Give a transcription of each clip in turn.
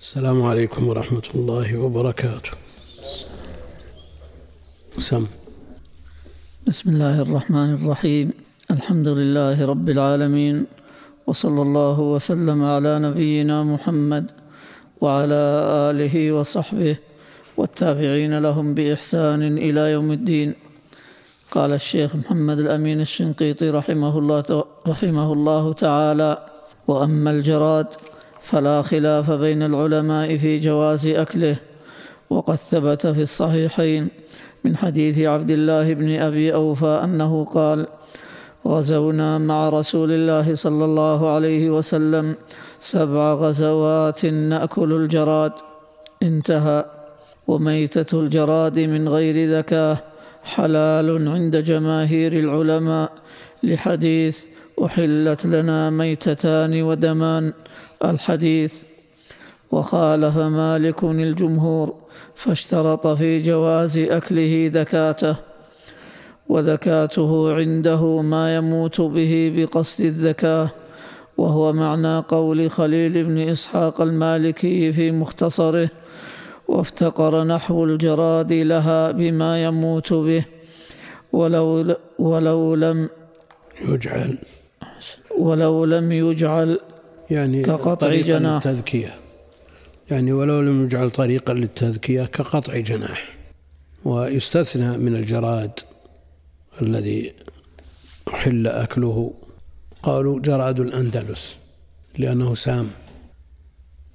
السلام عليكم ورحمة الله وبركاته. سم. بسم الله الرحمن الرحيم. الحمد لله رب العالمين وصلى الله وسلم على نبينا محمد وعلى آله وصحبه والتابعين لهم بإحسان إلى يوم الدين. قال الشيخ محمد الأمين الشنقيطي رحمه الله, رحمه الله تعالى وأما الجراد فلا خلاف بين العلماء في جواز أكله. وقد ثبت في الصحيحين من حديث عبد الله بن أبي أوفى أنه قال غزونا مع رسول الله صلى الله عليه وسلم سبع غزوات نأكل الجراد. انتهى. وميتة الجراد من غير ذكاه حلال عند جماهير العلماء لحديث أحلت لنا ميتتان ودمان الحديث وخالف مالك الجمهور فاشترط في جواز أكله ذكاته وذكاته عنده ما يموت به بقصد الذكاه وهو معنى قول خليل بن إسحاق المالكي في مختصره وافتقر نحو الجراد لها بما يموت به ولو ولو لم يجعل. ولو لم يجعل يعني كقطع جناح. للتذكية. يعني ولو لم يجعل طريقا للتذكية كقطع جناح. ويستثنى من الجراد الذي أحل أكله. قالوا جراد الأندلس لأنه سام.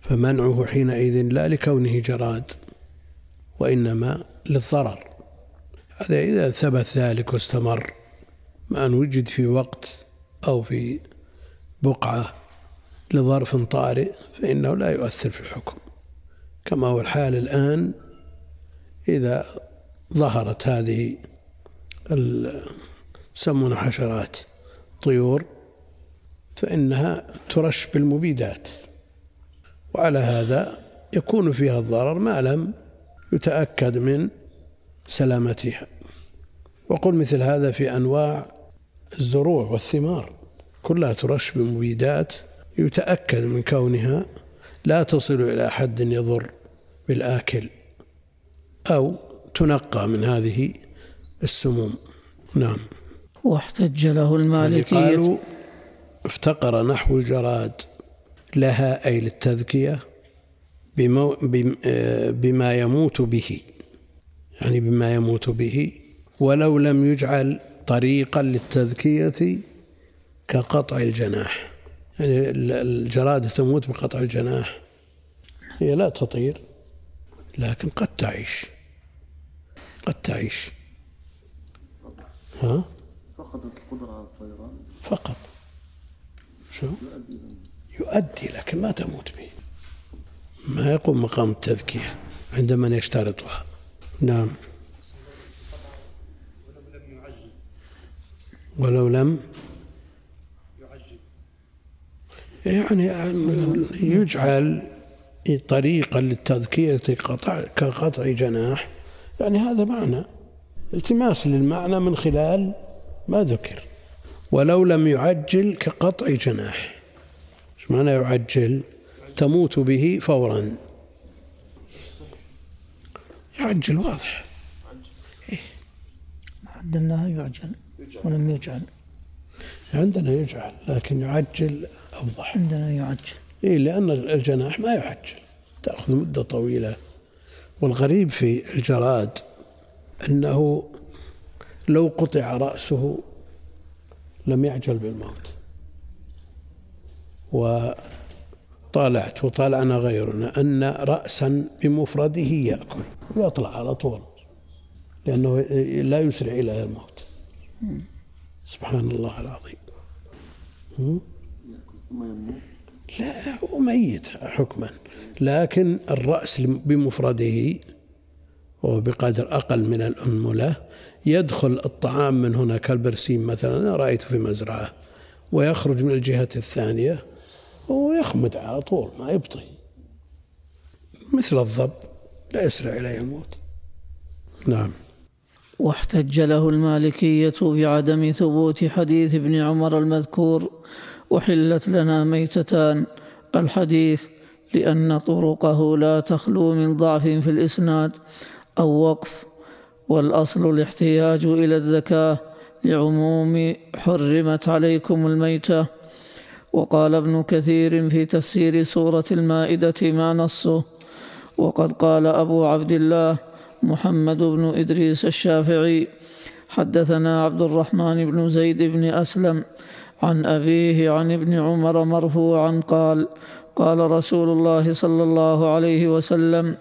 فمنعه حينئذ لا لكونه جراد وإنما للضرر. هذا إذا ثبت ذلك واستمر مع أن وجد في وقت أو في بقعة لظرف طارئ فإنه لا يؤثر في الحكم. كما هو الحال الآن إذا ظهرت هذه يسمونها حشرات طيور فإنها ترش بالمبيدات. وعلى هذا يكون فيها الضرر ما لم يتأكد من سلامتها. وقل مثل هذا في أنواع الزروع والثمار كلها ترش بمبيدات يتأكد من كونها لا تصل إلى حد يضر بالآكل أو تنقى من هذه السموم. نعم. واحتج له المالكية. قالوا افتقر نحو الجراد لها أي للتذكية بما يموت به. يعني بما يموت به. ولو لم يجعل طريقا للتذكية كقطع الجناح. يعني الجراد تموت بقطع الجناح. هي لا تطير لكن قد تعيش. قد تعيش. ها؟ فقدت القدرة على الطيران؟ فقط. شو؟ يؤدي لكن ما تموت به. ما يقوم مقام التذكية عند من يشترطها. نعم. ولو لم يعني يجعل طريقا للتذكية كقطع جناح. يعني هذا معنى التماس للمعنى من خلال ما ذكر. ولو لم يعجل كقطع جناح. إيش معنى يعجل؟ تموت به فورا. يعجل واضح. إيه؟ عندنا يعجل ولم يجعل. عندنا يجعل لكن يعجل أوضح. عندنا يعجل. إيه لأن الجناح ما يعجل. تأخذ مدة طويلة. والغريب في الجراد أنه لو قطع رأسه لم يعجل بالموت. وطالعت وطالعنا غيرنا أن رأسا بمفرده يأكل ويطلع على طول لأنه لا يسرع إلى الموت. سبحان الله العظيم. لا هو ميت حكما. لكن الرأس بمفرده وهو بقدر أقل من الأنملة يدخل الطعام من هنا كالبرسيم مثلا أنا رأيته في مزرعة ويخرج من الجهة الثانية ويخمد على طول ما يبطي. مثل الضب لا يسرع إليه الموت نعم. واحتج له المالكية بعدم ثبوت حديث ابن عمر المذكور وحلت لنا ميتتان. الحديث لأن طرقه لا تخلو من ضعف في الإسناد. أو وقف. والأصل الاحتياج إلى الذكاء لعموم حرمت عليكم الميتة. وقال ابن كثير في تفسير سورة المائدة ما نصه. وقد قال أبو عبد الله محمد بن إدريس الشافعي حدثنا عبد الرحمن بن زيد بن أسلم عن أبيه عن ابن عمر مرفوعا قال قال رسول الله صلى الله عليه وسلم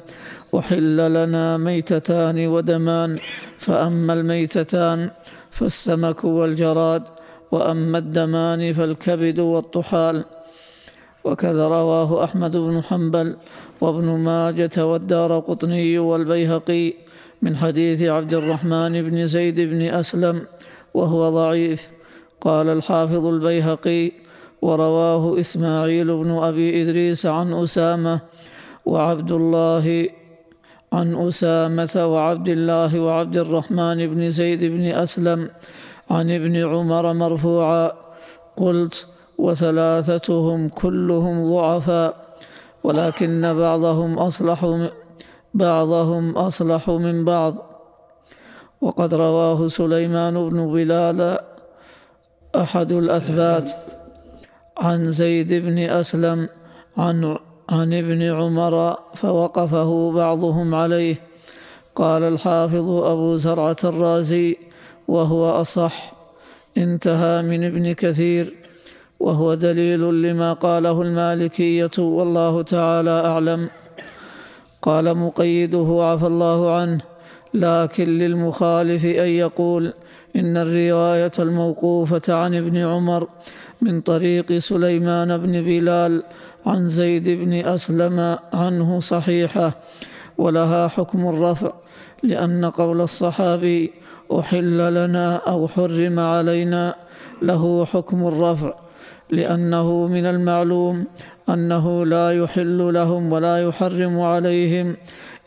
أحل لنا ميتتان ودمان فأما الميتتان فالسمك والجراد وأما الدمان فالكبد والطحال. وكذا رواه أحمد بن حنبل وابن ماجة والدار قطني والبيهقي من حديث عبد الرحمن بن زيد بن أسلم وهو ضعيف. قال الحافظ البيهقي ورواه إسماعيل بن أبي إدريس عن أسامة وعبد الله عن أسامة وعبد الله وعبد الرحمن بن زيد بن أسلم عن ابن عمر مرفوعا قلت وثلاثتهم كلهم ضعفاء ولكن بعضهم أصلح بعضهم أصلح من بعض وقد رواه سليمان بن بلال أحد الأثبات عن زيد بن أسلم عن عن ابن عمر فوقفه بعضهم عليه. قال الحافظ أبو زرعة الرازي وهو أصح انتهى من ابن كثير وهو دليل لما قاله المالكية والله تعالى أعلم. قال مقيده عفى الله عنه لكن للمخالف أن يقول إن الرواية الموقوفة عن ابن عمر من طريق سليمان بن بلال عن زيد بن أسلم عنه صحيحة ولها حكم الرفع لأن قول الصحابي أحل لنا أو حرم علينا له حكم الرفع لأنه من المعلوم أنه لا يحل لهم ولا يحرم عليهم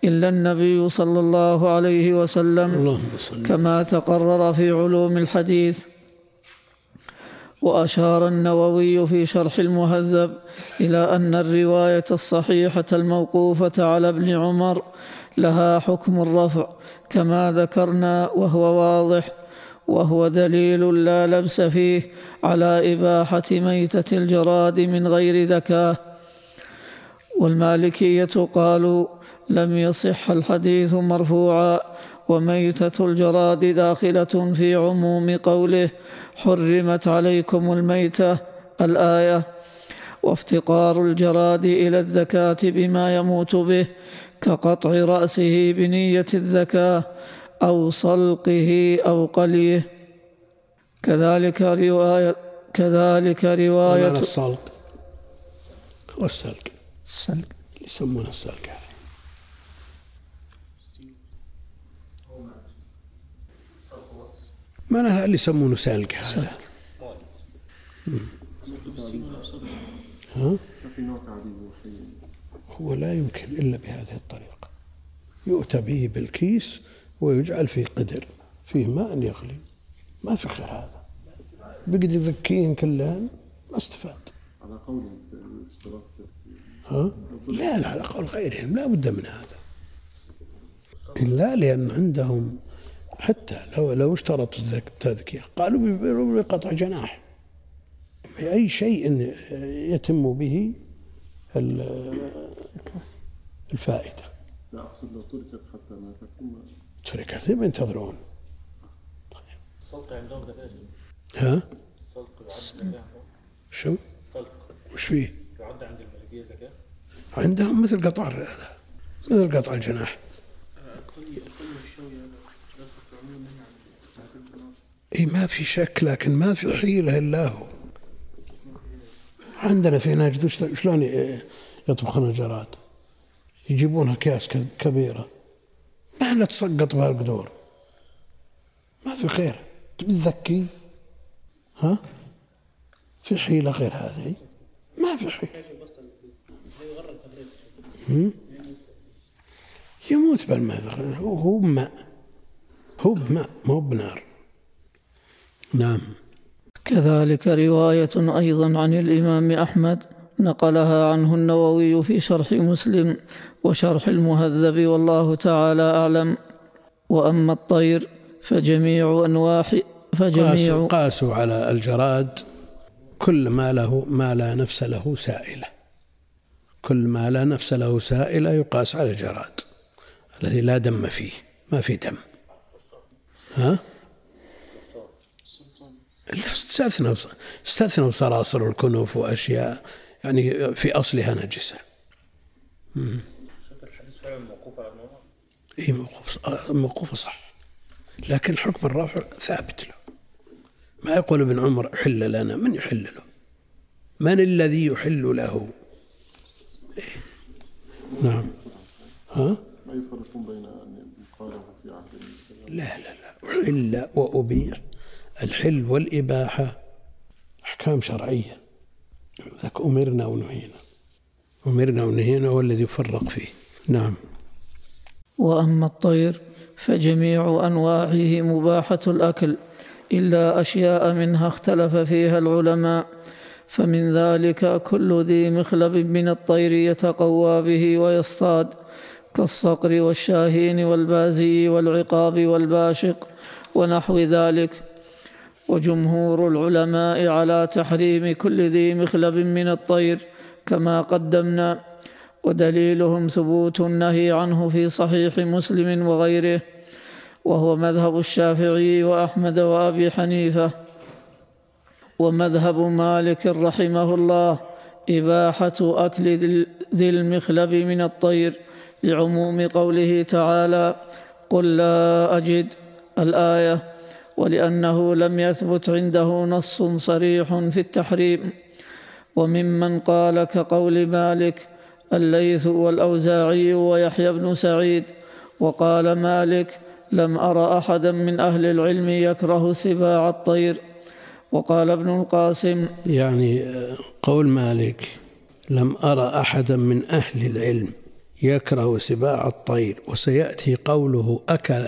إلا النبي صلى الله عليه وسلم كما تقرر في علوم الحديث. وأشار النووي في شرح المهذب إلى أن الرواية الصحيحة الموقوفة على ابن عمر لها حكم الرفع كما ذكرنا وهو واضح وهو دليل لا لبس فيه على إباحة ميتة الجراد من غير ذكاه والمالكية قالوا لم يصح الحديث مرفوعا. وميتة الجراد داخلة في عموم قوله حرمت عليكم الميتة الآية وافتقار الجراد إلى الذكاة بما يموت به كقطع رأسه بنية الذكاة أو صلقه أو قليه. كذلك رواية كذلك رواية الصلق هو السلق السلق. يسمونه السلق. ما اللي يسمونه سلق هذا. ها؟ هو لا يمكن إلا بهذه الطريقة. يؤتى به بالكيس ويجعل فيه قدر فيه ماء يغلي. ما في خير هذا. بقد يذكين كلهن ما استفاد. على قول ها؟ لا لا على قول غيرهم لا بد من هذا. إلا لأن عندهم حتى لو لو اشترطوا التذكية قالوا بقطع جناح. بأي شيء يتم به الفائدة. لا أقصد لو تركت حتى ما تكون. تركت لما ينتظرون. السلق عندهم ذكاء ها؟ السلق يعد شو؟ السلق وش فيه؟ يعد عند الملكية ذكاء عندهم مثل قطع هذا مثل قطع الجناح. اي ما في شك لكن ما في حيلة إلا هو. عندنا في نجد شلون يطبخون الجراد يجيبونها اكياس كبيرة. ما تسقط بها القدور ما في خير. تذكي ها؟ في حيلة غير هذه؟ ما في حيلة يموت بالماء هو بماء. هو بماء مو بنار. نعم. كذلك رواية أيضا عن الإمام أحمد نقلها عنه النووي في شرح مسلم وشرح المهذب والله تعالى أعلم. وأما الطير فجميع أنواع فجميع قاسوا, قاسوا على الجراد كل ما له ما لا نفس له سائلة. كل ما لا نفس له سائلة يقاس على الجراد الذي لا دم فيه ما في دم. ها؟ لا استثنوا صراصر الكنوف وأشياء يعني في أصلها نجسة. مم. الحديث فعلا موقوف على ابن عمر اي موقوف موقوف صح. لكن حكم الرافع ثابت له. ما يقول ابن عمر حل لنا من يحل له؟ من الذي يحل له؟ إيه؟ نعم. ها؟ ما يفرقون بين أن قاله في عهد لا لا لا. أحل وأبيح الحل والإباحة. أحكام شرعية. ذاك أمرنا ونهينا. أمرنا ونهينا هو الذي يفرق فيه. نعم. وأما الطير فجميع أنواعه مباحة الأكل إلا أشياء منها اختلف فيها العلماء فمن ذلك كل ذي مخلب من الطير يتقوى به ويصطاد كالصقر والشاهين والبازي والعقاب والباشق ونحو ذلك. وجمهور العلماء على تحريم كل ذي مخلب من الطير كما قدمنا ودليلهم ثبوت النهي عنه في صحيح مسلم وغيره وهو مذهب الشافعي وأحمد وأبي حنيفة ومذهب مالك رحمه الله إباحة أكل ذي المخلب من الطير لعموم قوله تعالى قل لا أجد الآية ولأنه لم يثبت عنده نص صريح في التحريم. وممن قال كقول مالك الليث والأوزاعي ويحيى بن سعيد. وقال مالك لم أر أحدا من أهل العلم يكره سباع الطير. وقال ابن القاسم يعني قول مالك لم أرى أحدا من أهل العلم يكره سباع الطير. وسيأتي قوله أكل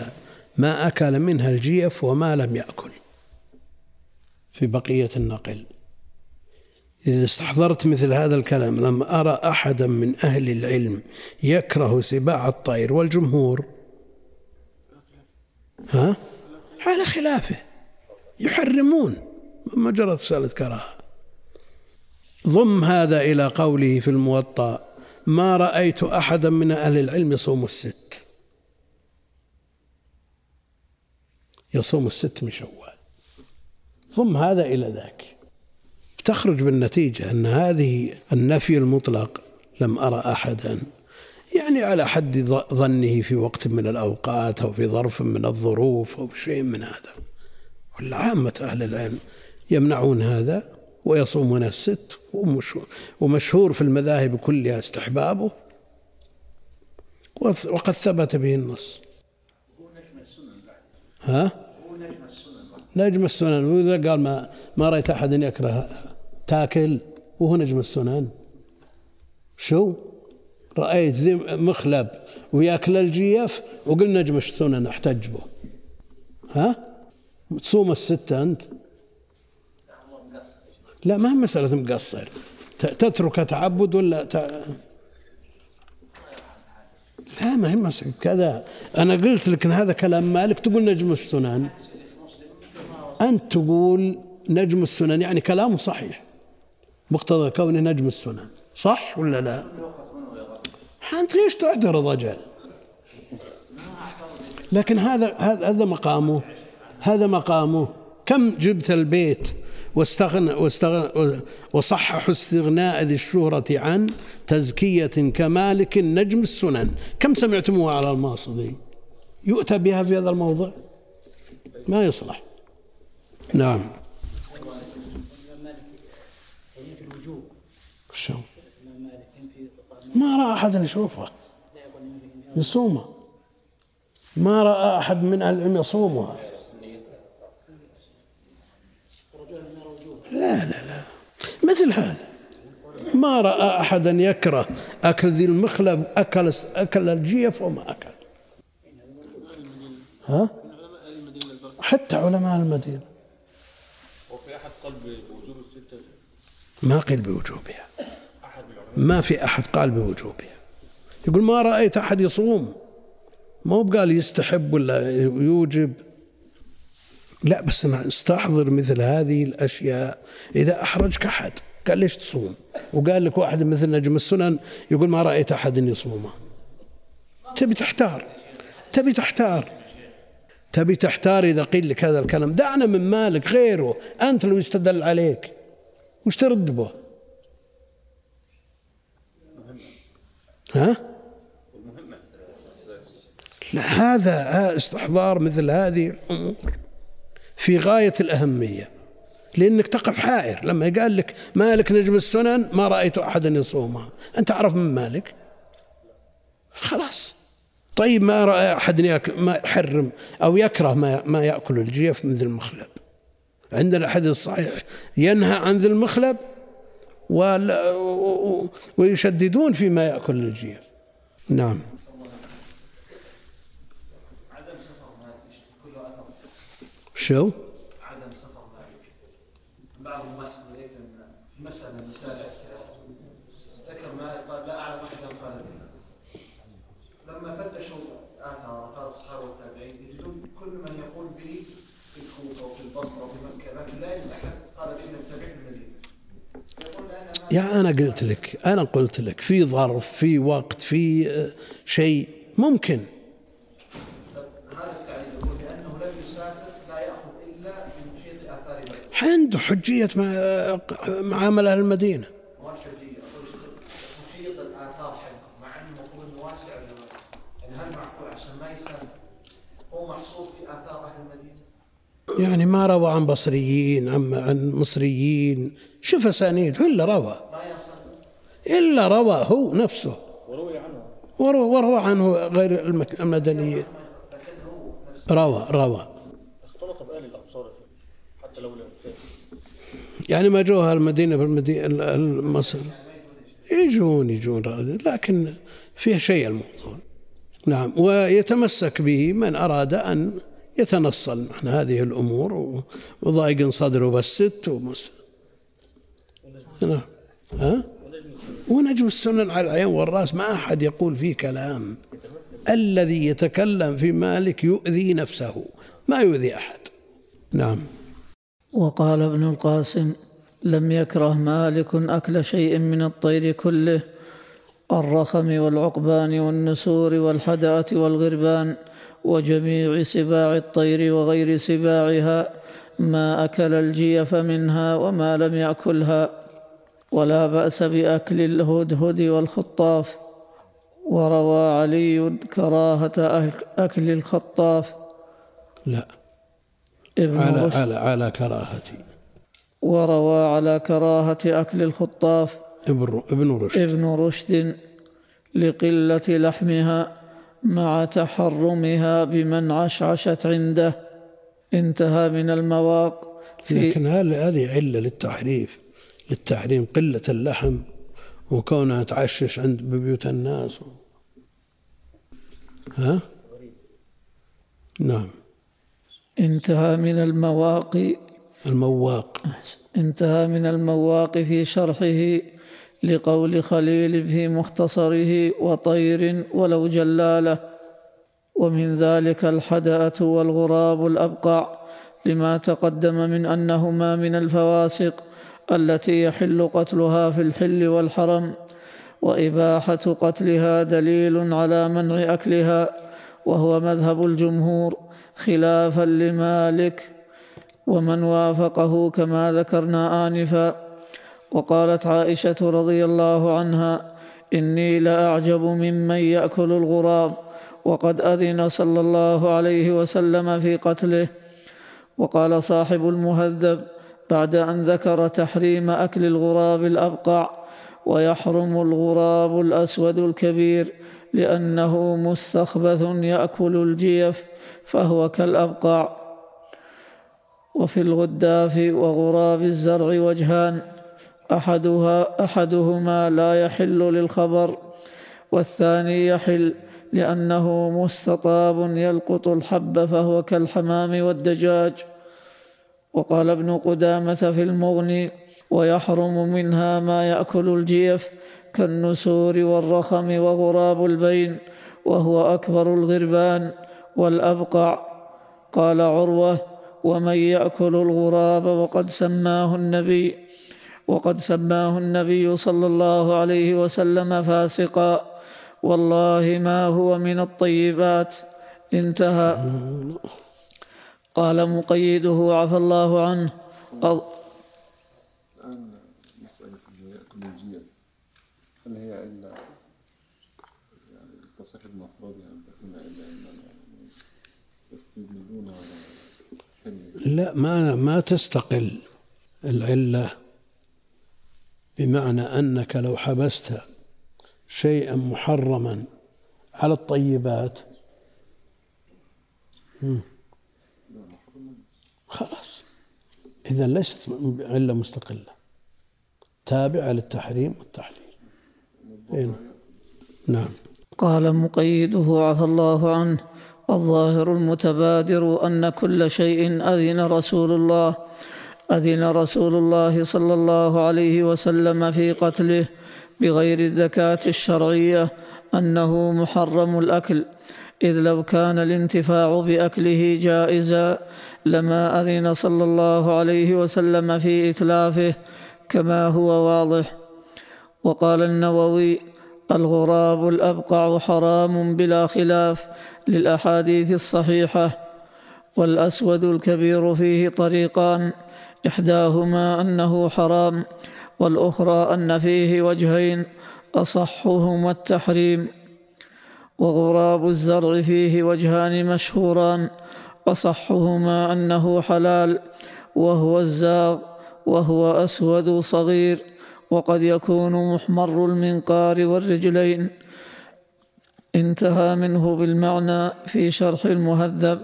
ما أكل منها الجيف وما لم يأكل. في بقية النقل. إذا استحضرت مثل هذا الكلام لم أرى أحدا من أهل العلم يكره سباع الطير والجمهور. ها؟ على خلافه. يحرمون. مجرد سألة كراهة. ضم هذا إلى قوله في الموطأ ما رأيت أحدا من أهل العلم يصوم الست. يصوم الست من شوال. ضم هذا إلى ذاك. تخرج بالنتيجة أن هذه النفي المطلق لم أرى أحدا. يعني على حد ظنه في وقت من الأوقات أو في ظرف من الظروف أو شيء من هذا. والعامة أهل العلم يمنعون هذا ويصومون الست ومشهور في المذاهب كلها استحبابه. وقد ثبت به النص. ها؟ نجم السنن وإذا قال ما ما رأيت أحد يكره تاكل وهو نجم السنن شو؟ رأيت ذي مخلب وياكل الجيف وقل نجم السنن أحتج به ها؟ تصوم الستة أنت؟ لا ما هي مسألة مقصر تترك تعبد ولا ت... لا ما هي كذا. أنا قلت لك إن هذا كلام مالك تقول نجم السنن. أنت تقول نجم السنن يعني كلامه صحيح. مقتضى كونه نجم السنن. صح ولا لا؟ أنت ليش تعترض أجل؟ لكن هذا هذا مقامه. هذا مقامه. كم جبت البيت؟ واستغنى, واستغنى وصحح استغناء ذي الشهرة عن تزكية كمالك نجم السنن. كم سمعتموها على الماصدي؟ يؤتى بها في هذا الموضع؟ ما يصلح. نعم. شو؟ ما رأى أحد يشوفها يصومها ما رأى أحد من أهل العلم يصومها مثل هذا. ما رأى أحدا يكره أكل ذي المخلب أكل أكل الجيف وما أكل. ها؟ حتى علماء المدينة. وفي أحد قال بوجوب الستة ما قيل بوجوبها. ما في أحد قال بوجوبها. يقول ما رأيت أحد يصوم. ما هو بقال يستحب ولا يوجب. لا بس استحضر مثل هذه الأشياء. إذا أحرجك أحد. قال ليش تصوم؟ وقال لك واحد مثل نجم السنن يقول ما رأيت أحد يصومه تبي تحتار تبي تحتار. تبي تحتار إذا قيل لك هذا الكلام. دعنا من مالك غيره. أنت لو يستدل عليك. وش ترد به؟ ها؟ لا هذا استحضار مثل هذه الأمور. في غاية الأهمية. لأنك تقف حائر. لما قال لك مالك نجم السنن ما رأيت أحدا يصومها أنت تعرف من مالك؟ خلاص. طيب ما رأى أحد ما يحرم أو يكره ما ما يأكل الجيف من ذي المخلب. عندنا الحديث الصحيح ينهى عن ذي المخلب ويشددون فيما يأكل الجيف. نعم. شو؟ عدم سفر مالك بعض المحسن في مسألة مسألة ذكر مالك قال لا أعلم أحدا قال لما فتشوا آثار قال الصحابة والتابعين يجدون كل من يقول به في الكوفة وفي البصرة وفي مكة لكن لا يجد أحد قال به نتبع في المدينة يا أنا قلت لك أنا قلت لك في ظرف في وقت في آه، شيء ممكن. عنده حجية معامل أهل المدينة. يعني ما روى عن بصريين عن عن مصريين. شوف أسانيد إلا روى. إلا روى هو نفسه. وروي عنه. وروى, عنه غير المدنيين روى روى. اختلط بأهل الأبصار حتى لو يعني ما جوها المدينة بالمدينة مصر. يجون يجون لكن فيه شيء الموضوع. نعم ويتمسك به من أراد أن يتنصل عن هذه الأمور وضايق صدره بالست ومس نعم. ها؟ ونجم السنن على العين والرأس ما أحد يقول فيه كلام. الذي يتكلم في مالك يؤذي نفسه ما يؤذي أحد. نعم. وقال ابن القاسم لم يكره مالك أكل شيء من الطير كله الرخم والعقبان والنسور والحدأة والغربان. وجميع سباع الطير وغير سباعها ما أكل الجيف منها وما لم يأكلها ولا بأس بأكل الهدهد والخطاف. وروى علي كراهة أكل الخطاف. لا. ابن على, رشد. على على كراهتي. وروى على كراهة أكل الخطاف. ابن ابن رشد. ابن رشد لقلة لحمها. مع تحرمها بمن عشعشت عنده. انتهى من المواق. في لكن هذه علة للتحريف؟ للتحريم قلة اللحم وكونها تعشش عند ببيوت الناس ها؟ نعم. انتهى من المواقي المواق. انتهى من المواق في شرحه. لقول خليل في مختصره وطير ولو جلاله. ومن ذلك الحدأة والغراب الأبقع لما تقدم من أنهما من الفواسق التي يحل قتلها في الحل والحرم وإباحة قتلها دليل على منع أكلها وهو مذهب الجمهور خلافا لمالك. ومن وافقه كما ذكرنا آنفا وقالت عائشة رضي الله عنها إني لأعجب ممن يأكل الغراب وقد أذن صلى الله عليه وسلم في قتله. وقال صاحب المهذب بعد أن ذكر تحريم أكل الغراب الأبقع ويحرم الغراب الأسود الكبير لأنه مستخبث يأكل الجيف فهو كالأبقع. وفي الغداف وغراب الزرع وجهان أحدها أحدهما لا يحل للخبر والثاني يحل لأنه مستطاب يلقط الحب فهو كالحمام والدجاج. وقال ابن قدامة في المغني ويحرم منها ما يأكل الجيف كالنسور والرخم وغراب البين وهو أكبر الغربان والأبقع. قال عروة ومن يأكل الغراب وقد سماه النبي. وقد سماه النبي صلى الله عليه وسلم فاسقا. والله ما هو من الطيبات. انتهى. قال مقيده عفى الله عنه. الجيف هل هي تصح أن تكون لا ما ما تستقل العلة بمعنى أنك لو حبست شيئا محرما على الطيبات. خلاص إذا ليست علة مستقلة تابعة للتحريم والتحليل إيه. نعم قال مقيده عفى الله عنه الظاهر المتبادر أن كل شيء أذن رسول الله أذن رسول الله صلى الله عليه وسلم في قتله بغير الذكاة الشرعية أنه محرم الأكل. إذ لو كان الانتفاع بأكله جائزا لما أذن صلى الله عليه وسلم في إتلافه كما هو واضح. وقال النووي الغراب الأبقع حرام بلا خلاف للأحاديث الصحيحة والأسود الكبير فيه طريقان. إحداهما أنه حرام والأخرى أن فيه وجهين أصحهما التحريم. وغراب الزرع فيه وجهان مشهوران أصحهما أنه حلال وهو الزاغ وهو أسود صغير وقد يكون محمر المنقار والرجلين. انتهى منه بالمعنى في شرح المهذب.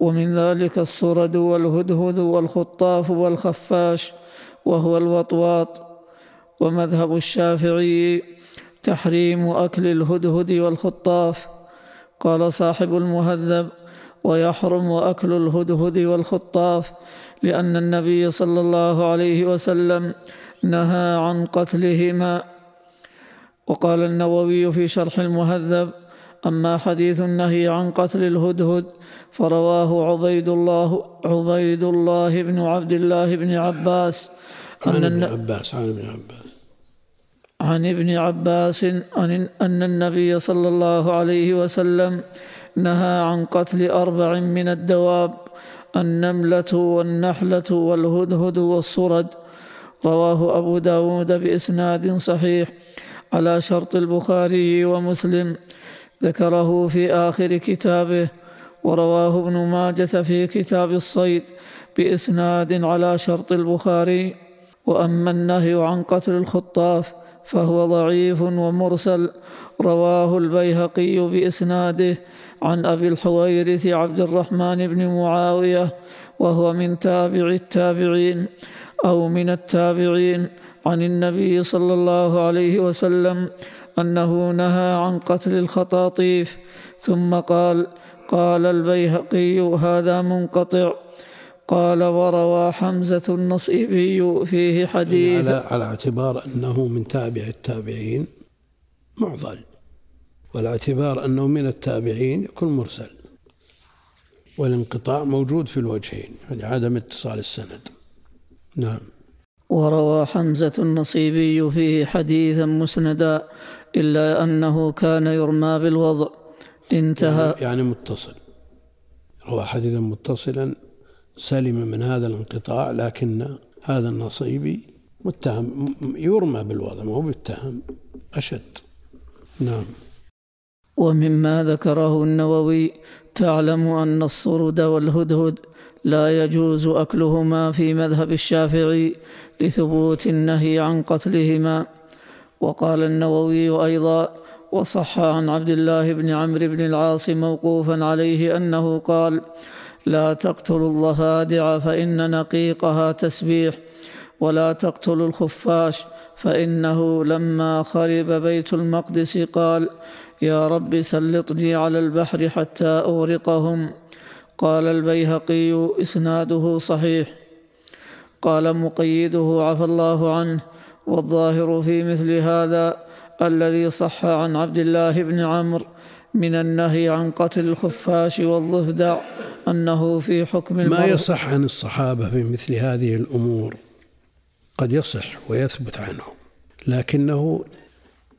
ومن ذلك الصرد والهدهد والخطاف والخفاش وهو الوطواط. ومذهب الشافعي تحريم أكل الهدهد والخطاف. قال صاحب المهذب ويحرم أكل الهدهد والخطاف لأن النبي صلى الله عليه وسلم نهى عن قتلهما. وقال النووي في شرح المهذب أما حديث النهي عن قتل الهدهد فرواه عبيد الله عبيد الله بن عبد الله بن عباس عن ابن عباس عن ابن عباس. عن ابن عباس أن أن النبي صلى الله عليه وسلم نهى عن قتل أربع من الدواب النملة والنحلة والهدهد والصرد رواه أبو داود بإسناد صحيح على شرط البخاري ومسلم. ذكره في آخر كتابه ورواه ابن ماجة في كتاب الصيد بإسناد على شرط البخاري. وأما النهي عن قتل الخطاف فهو ضعيف ومرسل رواه البيهقي بإسناده عن أبي الحويرث عبد الرحمن بن معاوية وهو من تابع التابعين أو من التابعين عن النبي صلى الله عليه وسلم أنه نهى عن قتل الخطاطيف ثم قال قال البيهقي هذا منقطع. قال وروى حمزة النصيبي فيه حديث. على على اعتبار أنه من تابع التابعين معضل. وعلى اعتبار أنه من التابعين يكون مرسل. والانقطاع موجود في الوجهين لعدم اتصال السند. نعم. وروى حمزة النصيبي فيه حديثا مسندا. إلا أنه كان يرمى بالوضع. انتهى. يعني متصل. روى حديثا متصلا سلم من هذا الانقطاع لكن هذا النصيبي متهم يرمى بالوضع ما هو بيتهم أشد. نعم. ومما ذكره النووي تعلم أن الصرد والهدهد لا يجوز أكلهما في مذهب الشافعي لثبوت النهي عن قتلهما. وقال النووي أيضا وصح عن عبد الله بن عمرو بن العاص موقوفا عليه أنه قال لا تقتلوا الضفادع فإن نقيقها تسبيح ولا تقتلوا الخفاش فإنه لما خرب بيت المقدس قال يا رب سلطني على البحر حتى أغرقهم. قال البيهقي إسناده صحيح. قال مقيده عفى الله عنه. والظاهر في مثل هذا الذي صح عن عبد الله بن عمرو من النهي عن قتل الخفاش والضفدع أنه في حكم ما المرء. يصح عن الصحابة في مثل هذه الأمور؟ قد يصح ويثبت عنهم لكنه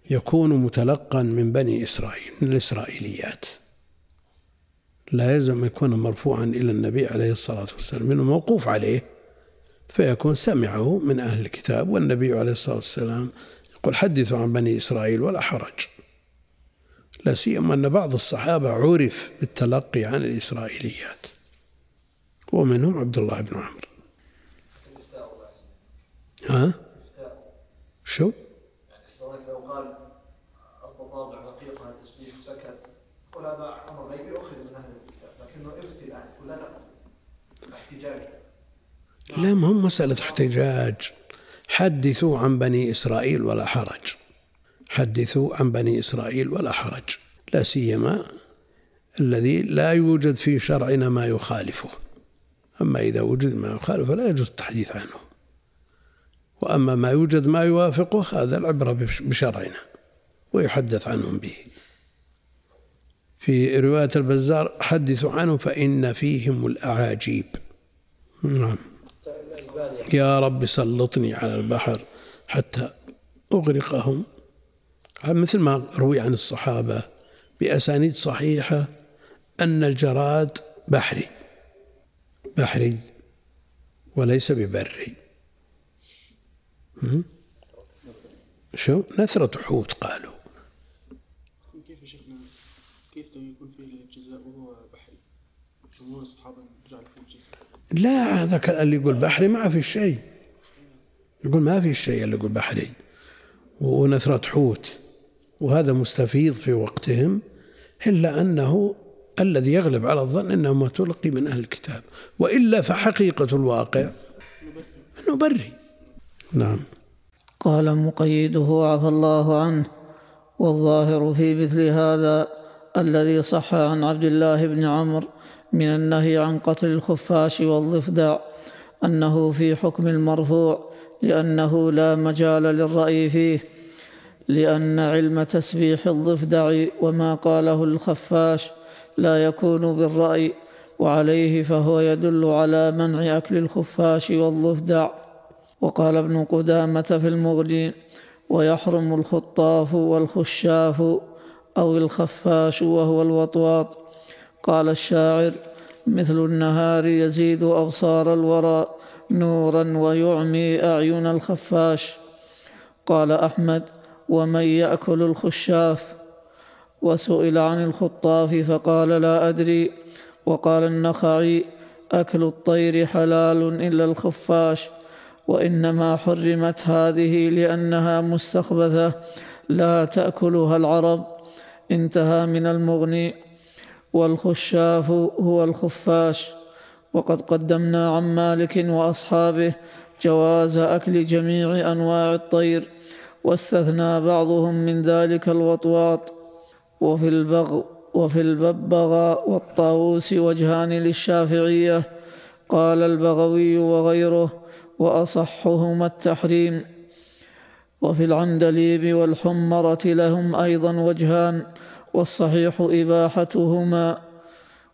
يكون متلقا من بني إسرائيل من الإسرائيليات. لا يلزم أن يكون مرفوعا إلى النبي عليه الصلاة والسلام منه موقوف عليه. فيكون سمعه من أهل الكتاب والنبي عليه الصلاة والسلام يقول حدثوا عن بني إسرائيل ولا حرج. لا سيما أن بعض الصحابة عرف بالتلقي عن الإسرائيليات. ومنهم عبد الله بن عمرو. ها؟ شو؟ غيبي اخذ من أهل الكتاب لكنه افتي الآن ولا نقل احتجاج. لا ما هم مسألة احتجاج. حدثوا عن بني إسرائيل ولا حرج. حدثوا عن بني إسرائيل ولا حرج. لا سيما الذي لا يوجد في شرعنا ما يخالفه. أما إذا وجد ما يخالفه لا يجوز التحديث عنه. وأما ما يوجد ما يوافقه هذا العبرة بش- بشرعنا ويحدث عنهم به. في رواية البزار حدثوا عنه فإن فيهم الأعاجيب. نعم. يا رب سلطني على البحر حتى أغرقهم. مثل ما روي عن الصحابة بأسانيد صحيحة أن الجراد بحري بحري وليس ببري? شو؟ نثرة حوت قالوا كيف يا شيخنا كيف يكون فيه الجزاء وهو بحري؟ جمهور الصحابة جعلوا فيه الجزاء لا هذاك اللي يقول بحري ما في شيء. يقول ما في شيء اللي يقول بحري. ونثرة حوت. وهذا مستفيض في وقتهم إلا أنه الذي يغلب على الظن أنه ما تلقي من أهل الكتاب. وإلا فحقيقة الواقع أنه بري. نعم. قال مقيده عفى الله عنه والظاهر في مثل هذا الذي صح عن عبد الله بن عمرو من النهي عن قتل الخفاش والضفدع أنه في حكم المرفوع لأنه لا مجال للرأي فيه لأن علم تسبيح الضفدع وما قاله الخفاش لا يكون بالرأي وعليه فهو يدل على منع أكل الخفاش والضفدع. وقال ابن قدامة في المغني ويحرم الخطاف والخشاف أو الخفاش وهو الوطواط قال الشاعر مثل النهار يزيد أبصار الورى نورا ويعمي أعين الخفاش. قال أحمد ومن يأكل الخشاف؟ وسئل عن الخطاف فقال لا أدري. وقال النخعي أكل الطير حلال إلا الخفاش. وإنما حرمت هذه لأنها مستخبثة لا تأكلها العرب انتهى من المغني. والخشاف هو الخفاش. وقد قدمنا عن مالك وأصحابه جواز أكل جميع أنواع الطير واستثنى بعضهم من ذلك الوطواط. وفي البغ وفي الببغاء والطاووس وجهان للشافعية. قال البغوي وغيره وأصحهما التحريم. وفي العندليب والحمرة لهم أيضا وجهان. والصحيح إباحتهما.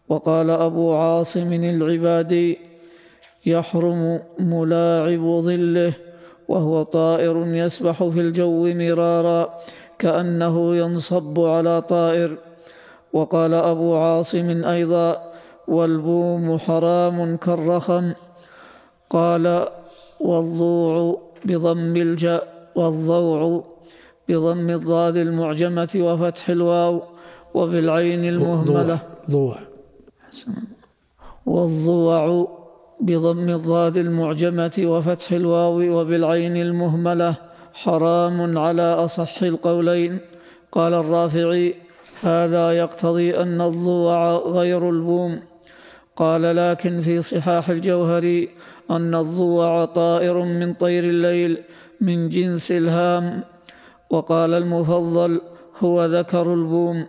وقال أبو عاصم العبادي يحرم ملاعب ظله وهو طائر يسبح في الجو مرارا كأنه ينصب على طائر. وقال أبو عاصم أيضا والبوم حرام كالرخم. قال والضوع بضم الجاء والضوع بضم الضاد المعجمة وفتح الواو. وبالعين المهملة. ضوع والضوع بضم الضاد المعجمة وفتح الواو وبالعين المهملة. حرام على أصح القولين. قال الرافعي هذا يقتضي أن الضوع غير البوم. قال لكن في صحاح الجوهري أن الضوع طائر من طير الليل من جنس الهام. وقال المفضل هو ذكر البوم.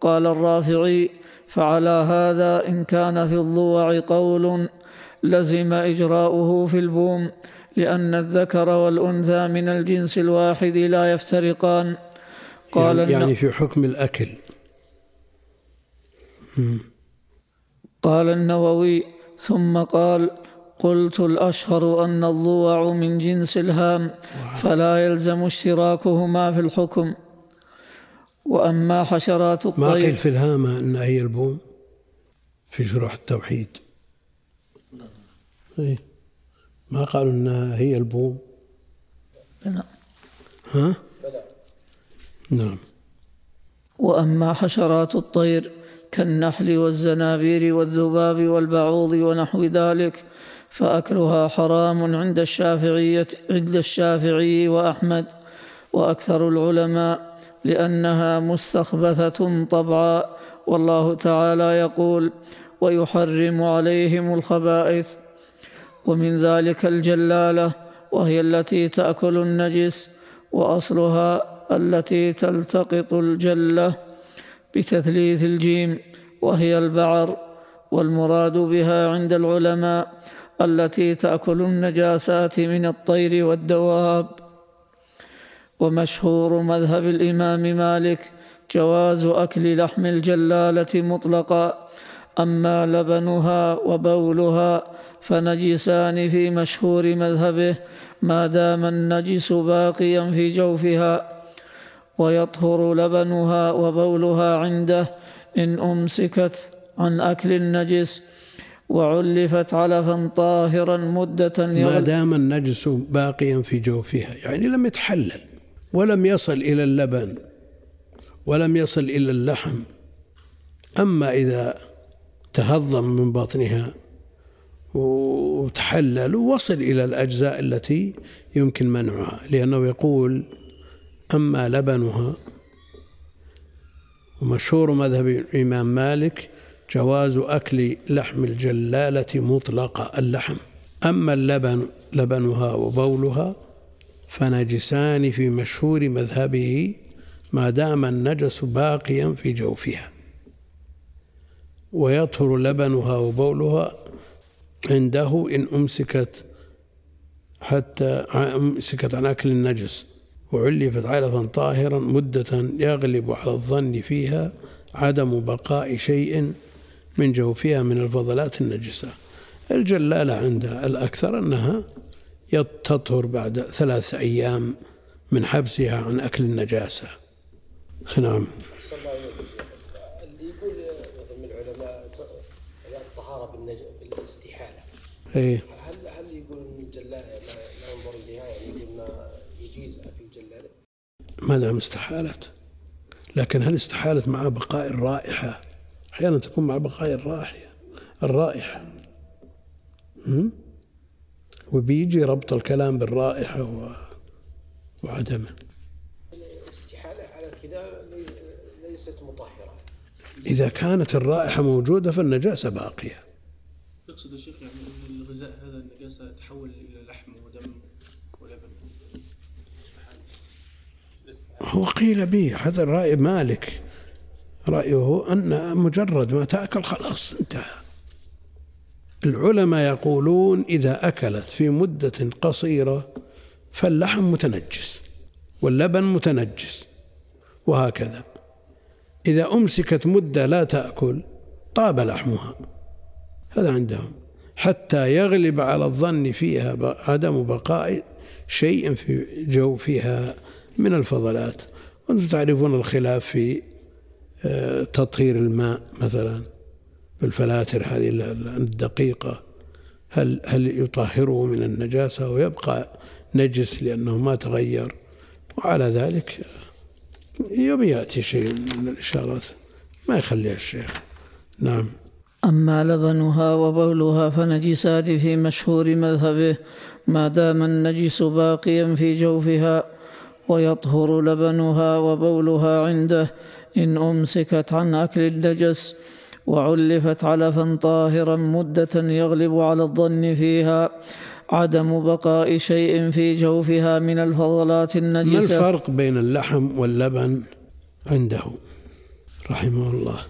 قال الرافعي فعلى هذا إن كان في الضوع قول لزم إجراؤه في البوم لأن الذكر والأنثى من الجنس الواحد لا يفترقان. قال يعني, يعني في حكم الأكل. قال النووي ثم قال قلت الأشهر أن الضوع من جنس الهام فلا يلزم اشتراكهما في الحكم. وأما حشرات ما قيل الطير. في الهامة أنها هي ألبوم في شروح التوحيد. إيه. ما قالوا أنها هي ألبوم؟ نعم. ها؟ نعم. وأما حشرات الطير كالنحل والزنابير والذباب والبعوض ونحو ذلك فأكلها حرام عند الشافعية عند الشافعي وأحمد وأكثر العلماء. لأنها مستخبثة طبعا. والله تعالى يقول ويحرم عليهم الخبائث ومن ذلك الجلالة وهي التي تأكل النجس وأصلها التي تلتقط الجلة بتثليث الجيم وهي البعر. والمراد بها عند العلماء التي تأكل النجاسات من الطير والدواب. ومشهور مذهب الإمام مالك جواز أكل لحم الجلالة مطلقا أما لبنها وبولها فنجسان في مشهور مذهبه ما دام النجس باقيا في جوفها ويطهر لبنها وبولها عنده إن أمسكت عن أكل النجس وعلفت علفا طاهرا مدة ما دام النجس باقيا في جوفها يعني لم يتحلل. ولم يصل إلى اللبن ولم يصل إلى اللحم. أما إذا تهضم من بطنها وتحلل ووصل إلى الأجزاء التي يمكن منعها لأنه يقول أما لبنها ومشهور مذهب الإمام مالك جواز أكل لحم الجلالة مطلقة اللحم. أما اللبن لبنها وبولها فنجسان في مشهور مذهبه ما دام النجس باقيا في جوفها. ويطهر لبنها وبولها عنده إن أمسكت حتى أمسكت عن أكل النجس وعلفت علفا طاهرا مدة يغلب على الظن فيها عدم بقاء شيء من جوفها من الفضلات النجسة. الجلالة عند الأكثر أنها تطهر بعد ثلاث أيام من حبسها عن أكل النجاسة. نعم. اللي يقول مثلا من العلماء الطهارة بالاستحالة إيه. هل هل يقول ان الجلالة لا ينظر اليها يعني يقول يجيز اكل الجلالة؟ ما دام استحالت لكن هل استحالت مع بقاء الرائحة؟ أحيانا تكون مع بقاء الرائحة. الرائحة. هم؟ وبيجي ربط الكلام بالرائحة و... وعدمه. الاستحالة على كذا ليس- ليست مطهرة. إذا كانت الرائحة موجودة فالنجاسة باقية. يقصد يا شيخ يعني إن الغذاء هذا النجاسة تحول إلى لحم ودم ولبن؟ هو قيل به هذا رأي مالك. رأيه أن مجرد ما تأكل خلاص انتهى. العلماء يقولون إذا أكلت في مدة قصيرة فاللحم متنجس واللبن متنجس وهكذا. إذا أمسكت مدة لا تأكل طاب لحمها. هذا عندهم. حتى يغلب على الظن فيها عدم بقاء شيء في جوفها من الفضلات. وأنتم تعرفون الخلاف في آه، تطهير الماء مثلا. بالفلاتر هذه ال- ال- الدقيقة. هل هل يطهره من النجاسة ويبقى نجس لأنه ما تغير؟ وعلى ذلك يوم يأتي شيء من الإشارات. ما يخليها الشيخ. نعم. أما لبنها وبولها فنجسان في مشهور مذهبه ما دام النجس باقيا في جوفها ويطهر لبنها وبولها عنده إن أمسكت عن أكل النجس. وعلفت علفا طاهرا مدة يغلب على الظن فيها عدم بقاء شيء في جوفها من الفضلات ما النجسة. الفرق بين اللحم واللبن عنده؟ رحمه الله.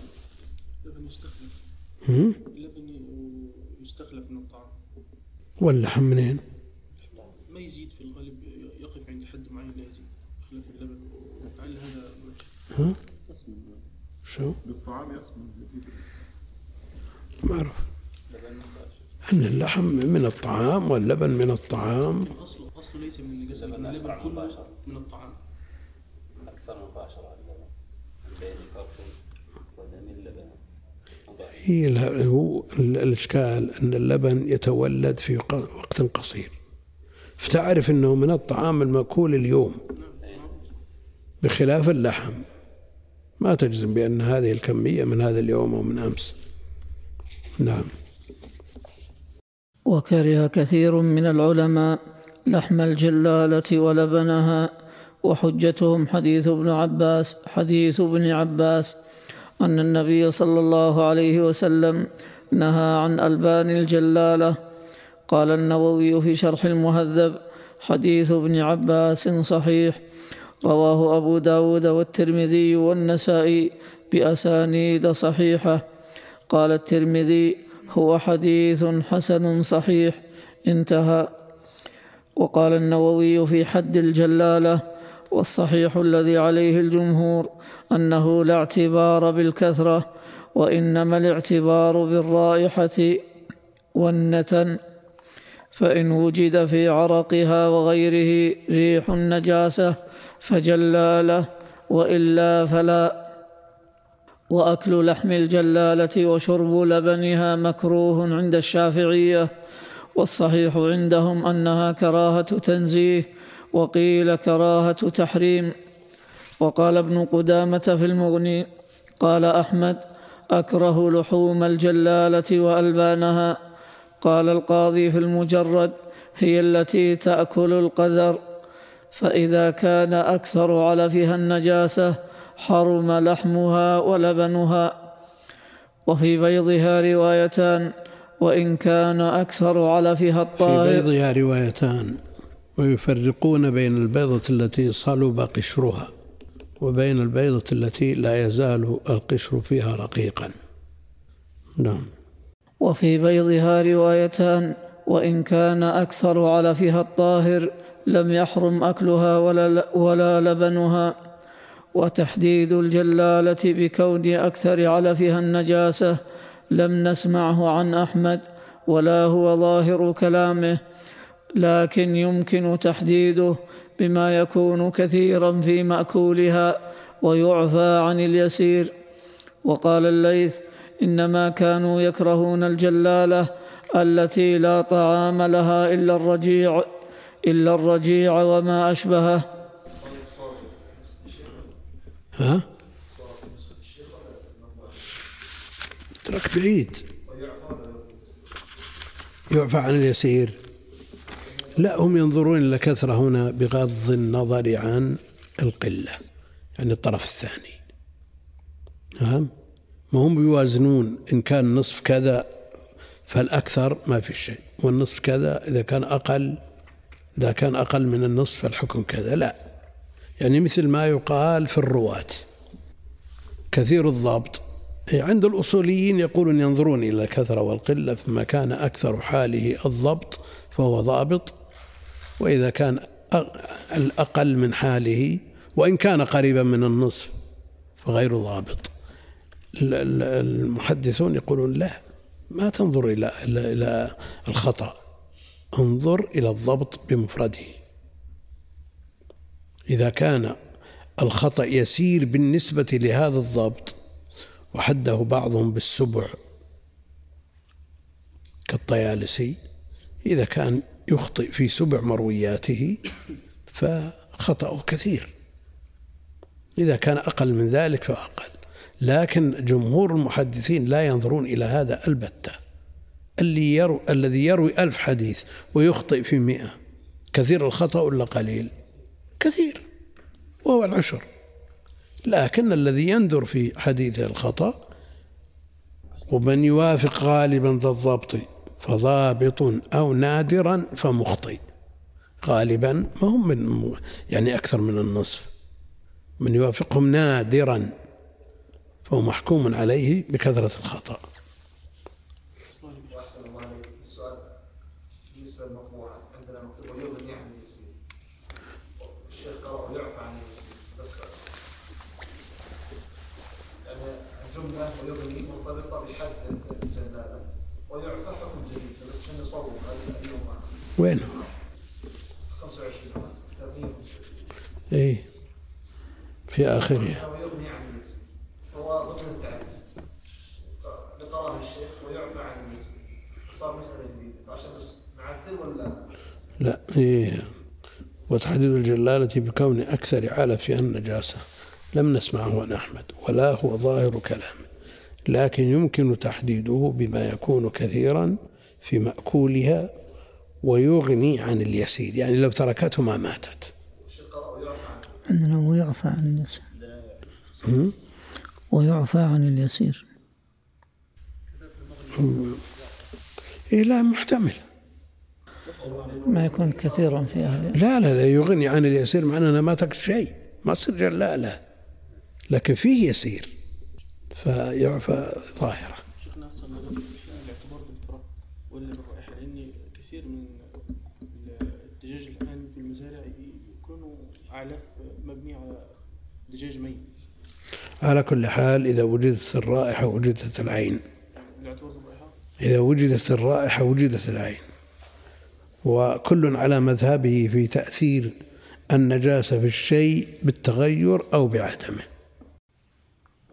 اللبن يستخلف؟ اللبن يستخلف من الطعام. واللحم منين؟ ما يزيد في الغالب يقف عند حد معين لا يزيد. خلاف اللبن. لعل هذا ها؟ شو؟ بالطعام يسمن أعرف أن اللحم من الطعام واللبن من الطعام. اصله اصله ليس من النجاسه لكن اللبن كله من الطعام. أكثر مباشرة اللبن بين فرق ودم اللبن. هي ال- هو ال- الإشكال أن اللبن يتولد في وقت قصير. فتعرف أنه من الطعام المأكول اليوم. بخلاف اللحم. ما تجزم بأن هذه الكمية من هذا اليوم أو من أمس. نعم. وكره كثير من العلماء لحم الجلالة ولبنها وحجتهم حديث ابن عباس حديث ابن عباس أن النبي صلى الله عليه وسلم نهى عن ألبان الجلالة. قال النووي في شرح المهذب حديث ابن عباس صحيح. رواه أبو داود والترمذي والنسائي بأسانيد صحيحة. قال الترمذي هو حديث حسن صحيح انتهى. وقال النووي في حد الجلالة والصحيح الذي عليه الجمهور أنه لا اعتبار بالكثرة وإنما الاعتبار بالرائحة والنتن فإن وجد في عرقها وغيره ريح النجاسة فجلاله وإلا فلا. وأكل لحم الجلالة وشرب لبنها مكروه عند الشافعية والصحيح عندهم أنها كراهة تنزيه وقيل كراهة تحريم. وقال ابن قدامة في المغني قال أحمد أكره لحوم الجلالة وألبانها. قال القاضي في المجرد هي التي تأكل القذر. فإذا كان أكثر علفها النجاسة حرم لحمها ولبنها وفي بيضها روايتان وإن كان أكثر علفها في الطاهر بيضها روايتان ويفرقون بين البيضة التي صلب قشرها وبين البيضة التي لا يزال القشر فيها رقيقا. نعم. وفي بيضها روايتان وإن كان أكثر علفها الطاهر لم يحرم أكلها ولا, ولا لبنها. وتحديد الجلالة بكون أكثر علفها النجاسة لم نسمعه عن أحمد ولا هو ظاهر كلامه لكن يمكن تحديده بما يكون كثيرا في مأكولها ويعفى عن اليسير. وقال الليث إنما كانوا يكرهون الجلالة التي لا طعام لها إلا الرجيع إلا الرجيع وما أشبهه. ها؟ ترك بعيد. يعفى عن اليسير. لا هم ينظرون إلى كثرة هنا بغض النظر عن القلة يعني الطرف الثاني. نعم؟ ما هم بيوازنون إن كان نصف كذا فالأكثر ما في شيء والنصف كذا إذا كان أقل إذا كان أقل من النصف فالحكم كذا. لا. يعني مثل ما يقال في الرواة. كثير الضبط عند الأصوليين يقولون ينظرون إلى الكثرة والقلة فما كان أكثر حاله الضبط فهو ضابط وإذا كان الأقل من حاله وإن كان قريبا من النصف فغير ضابط. ال- ال- المحدثون يقولون لا ما تنظر إلى إلى الخطأ انظر إلى الضبط بمفرده. إذا كان الخطأ يسير بالنسبة لهذا الضبط وحده بعضهم بالسبع كالطيالسي إذا كان يخطئ في سبع مروياته فخطأه كثير. إذا كان أقل من ذلك فأقل. لكن جمهور المحدثين لا ينظرون إلى هذا البتة. اللي يرو الذي يروي ألف حديث ويخطئ في مئة كثير الخطأ ولا قليل؟ كثير وهو العشر. لكن الذي ينذر في حديث الخطأ ومن يوافق غالبا ذا الضبط فضابط أو نادرا فمخطئ. غالبا ما هم من يعني أكثر من النصف. من يوافقهم نادرا فهو محكوم عليه بكثرة الخطأ واحسن الله عليك السؤال بالنسبة للمطبوعه عندنا مكتوب ويغني عن جملة ويغني مرتبطة بحد الجلالة. ويعفى حكم جديد بس عشان يصور هذه اليوم وين؟ 25 ترتيب اي في آخرها ويغني عن الاسم هو ضمن التعريف. لقراه الشيخ ويعفى عن الاسم صار مسألة جديدة. عشان بس نعثر ولا؟ لا إيه. وتحديد الجلالة بكون أكثر عالة فيها النجاسة لم نسمعه عن أحمد ولا هو ظاهر كلامه. لكن يمكن تحديده بما يكون كثيرا في مأكولها ويغني عن اليسير يعني لو تركته ما ماتت. عندنا ويعفى عن اليسير. ويعفى عن اليسير. إيه لا محتمل. ما يكون كثيرا في أهل لا لا لا يغني عن اليسير معناه ما تاكل شيء. ما تصير جلالة لكن فيه يسير. فيعفى ظاهرة شيخنا أحسن الاعتبار بالتراب ولا بالرائحه لأن كثير من الدجاج الآن في المزارع يكونوا اعلاف مبنيه على دجاج ميت. على كل حال إذا وجدت الرائحة وجدت العين. إذا وجدت الرائحة وجدت العين. وكل على مذهبه في تأثير النجاسة في الشيء بالتغير أو بعدمه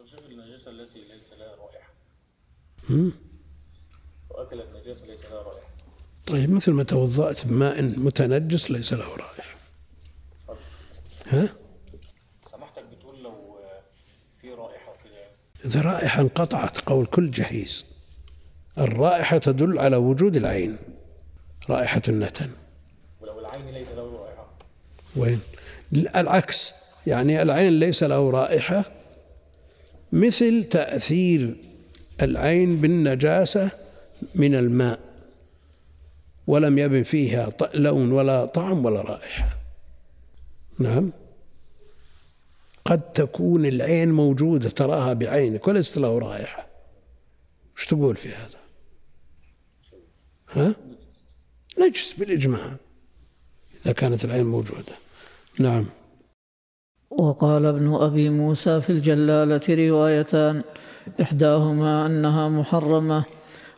وشوف النجاسة التي ليس لها رائحة هم؟ وأكل النجاسة ليس لها رائحة. طيب مثل ما توضأت بماء متنجس ليس له رائحة. ها؟ سمحتك بتقول لو آه، في رائحة كده إذا رائحة انقطعت قول كل جهيز. الرائحة تدل على وجود العين. رائحة النتن. ولو العين ليس له رائحة. وين؟ العكس. يعني العين ليس له رائحة. مثل تأثير العين بالنجاسة من الماء ولم يبن فيها لون ولا طعم ولا رائحة. نعم. قد تكون العين موجودة تراها بعينك وليست له رائحة. إيش تقول في هذا؟ ها؟ نجس بالإجماع إذا كانت العين موجودة. نعم. وقال ابن أبي موسى في الجلالة روايتان إحداهما أنها محرمة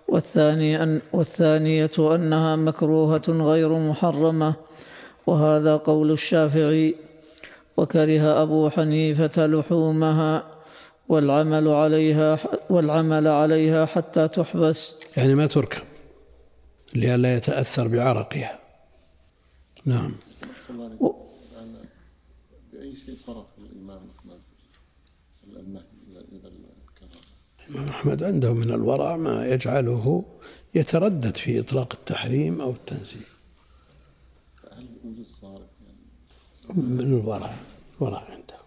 والثاني أن والثانية أنها مكروهة غير محرمة وهذا قول الشافعي وكره أبو حنيفة لحومها والعمل عليها والعمل عليها حتى تحبس. يعني ما تركب لئلا يتأثر بعرقها. نعم. بأي شيء صرف الإمام أحمد النهي إلى الكراهة الإمام أحمد عنده من الورع ما يجعله يتردد في إطلاق التحريم أو يعني من الورع الورع عنده.